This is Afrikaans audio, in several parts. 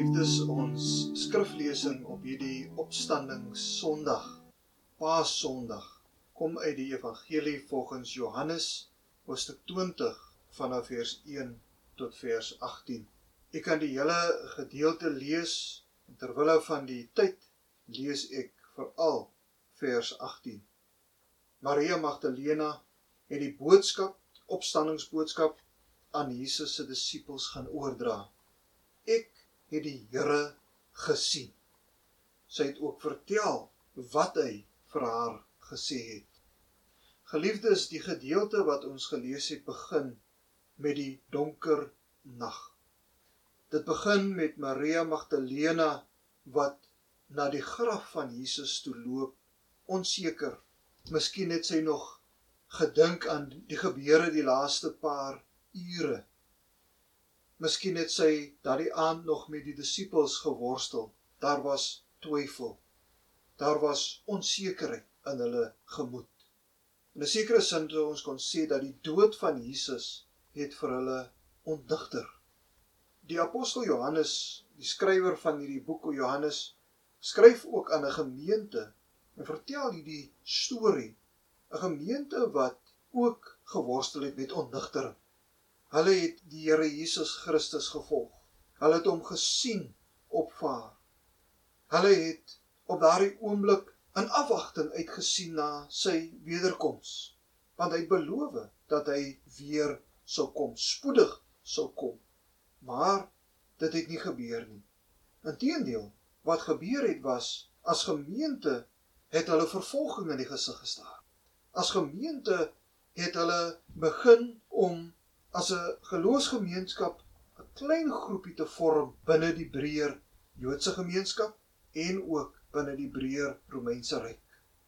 Geliefdes, ons skriflesing op hierdie opstanding Sondag, Paas Sondag, kom uit die Evangelie volgens Johannes, hoofstuk 20 vanaf vers 1 tot vers 18. Ek kan die hele gedeelte lees en terwyl van die tyd lees ek veral vers 18. Maria Magdalena het die boodskap, opstandingsboodskap aan Jesus se disippels gaan oordra. Ek het die Here gesien. Sy het ook vertel wat hy vir haar gesê het. Geliefdes, die gedeelte wat ons gelees het begin met die donker nag. Dit begin met Maria Magdalena wat na die graf van Jesus toe loop, onseker. Miskien het sy nog gedink aan die gebeure die laaste paar ure Miskien het sy daardie aand nog met die disippels geworstel. Daar was twyfel. Daar was onsekerheid in hulle gemoed. In 'n sekere sin sou ons kon sê dat die dood van Jesus het vir hulle ontdigter. Die apostel Johannes, die skrywer van hierdie boek Johannes, skryf ook aan 'n gemeente en vertel hierdie storie, 'n gemeente wat ook geworstel het met ontdigtering. Hulle het die Here Jesus Christus gevolg. Hulle het hom gesien opvaar. Hulle het op daardie oomblik in afwagting uitgesien na sy wederkoms, want hy het beloof dat hy weer sou kom, spoedig sou kom. Maar dit het nie gebeur nie. Inteendeel, wat gebeur het was as gemeente het hulle vervolging in die gesig gestaar. As gemeente het hulle begin om as 'n geloofsgemeenskap 'n klein groepie te vorm binne die breër Joodse gemeenskap en ook binne die breër Romeinse ryk.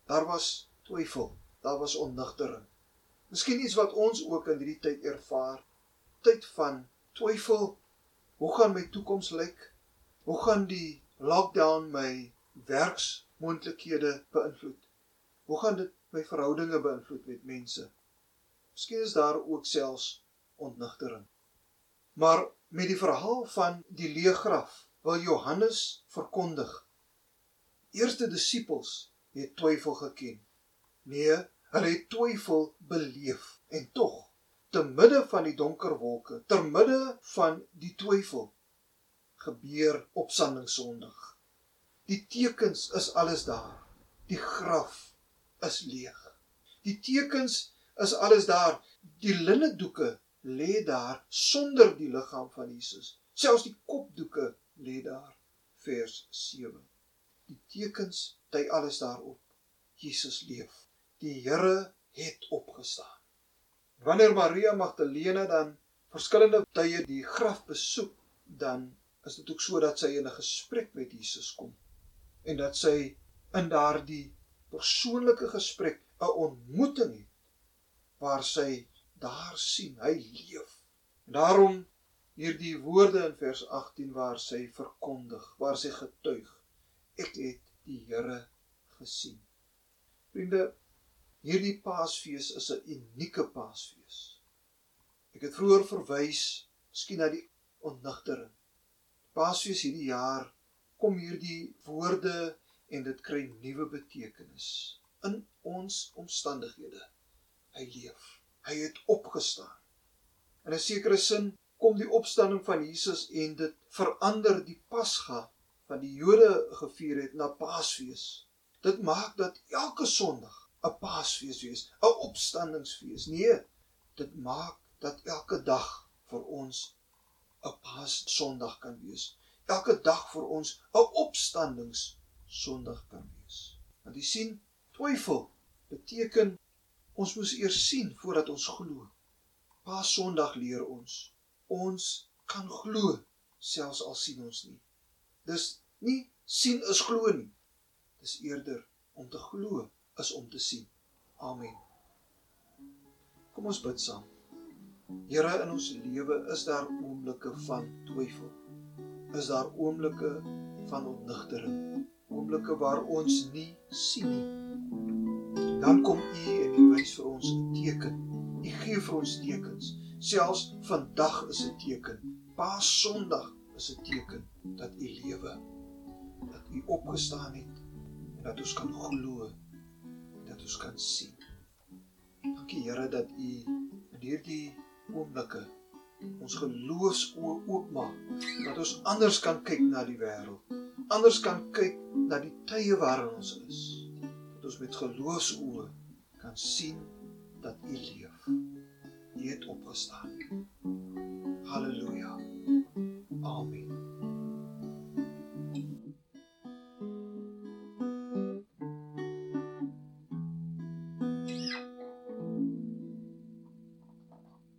Daar was twyfel, daar was onnigtering. Miskien iets wat ons ook in hierdie tyd ervaar, tyd van twyfel. Hoe gaan my toekoms lyk? Hoe gaan die lockdown my werksmoontlikhede beïnvloed? Hoe gaan dit my verhoudinge beïnvloed met mense? Miskien is daar ook selfs ontnigtering. Maar met die verhaal van die leegraf wil Johannes verkondig. Eerste disippels het twyfel geken. Nee, hulle het twyfel beleef en tog te midde van die donker wolke, te midde van die twyfel gebeur opstanding Sondag. Die tekens is alles daar. Die graf is leeg. Die tekens is alles daar. Die linnedoeke lê daar sonder die liggaam van Jesus. Selfs die kopdoeke lê daar. Vers 7. Die tekens dui alles daarop. Jesus leef. Die Here het opgestaan. Wanneer Maria Magdalena dan verskillende tye die graf besoek, dan is dit ook so dat sy in 'n gesprek met Jesus kom en dat sy in daardie persoonlike gesprek 'n ontmoeting het waar sy daar sien hy leef. En daarom hierdie woorde in vers 18 waar sy verkondig, waar sy getuig, ek het die Here gesien. Vriende, hierdie Paasfees is 'n unieke Paasfees. Ek het vroeër verwys, miskien na die ontnigtering. Paasfees hierdie jaar kom hierdie woorde en dit kry nuwe betekenis in ons omstandighede. Hy leef. Hy het opgestaan. In 'n sekere sin kom die opstanding van Jesus en dit verander die Pasga wat die Jode gevier het na Paasfees. Dit maak dat elke Sondag 'n Paasfees wees, 'n opstandingsfees. Nee, dit maak dat elke dag vir ons 'n Paas-Sondag kan wees. Elke dag vir ons 'n opstandings-Sondag kan wees. Want jy sien, twyfel beteken Ons moes eers sien voordat ons glo. Paas Sondag leer ons ons kan glo selfs al sien ons nie. Dis nie sien is glo nie. Dis eerder om te glo is om te sien. Amen. Kom ons bid saam. Here in ons lewe is daar oomblikke van twyfel. Is daar oomblikke van ontnigtering. Oomblikke waar ons nie sien nie. Dan kom U wys vir ons 'n teken. U gee vir ons tekens. Selfs vandag is 'n teken. Paas Sondag is 'n teken dat U lewe, dat U opgestaan het en dat ons kan glo en dat ons kan sien. Dankie Here dat U in hierdie oomblikke ons geloofsoë oopmaak dat ons anders kan kyk na die wêreld. Anders kan kyk na die tye waarin ons is ons met geloofsoë kan sien dat U leef. U het opgestaan. Halleluja. Amen.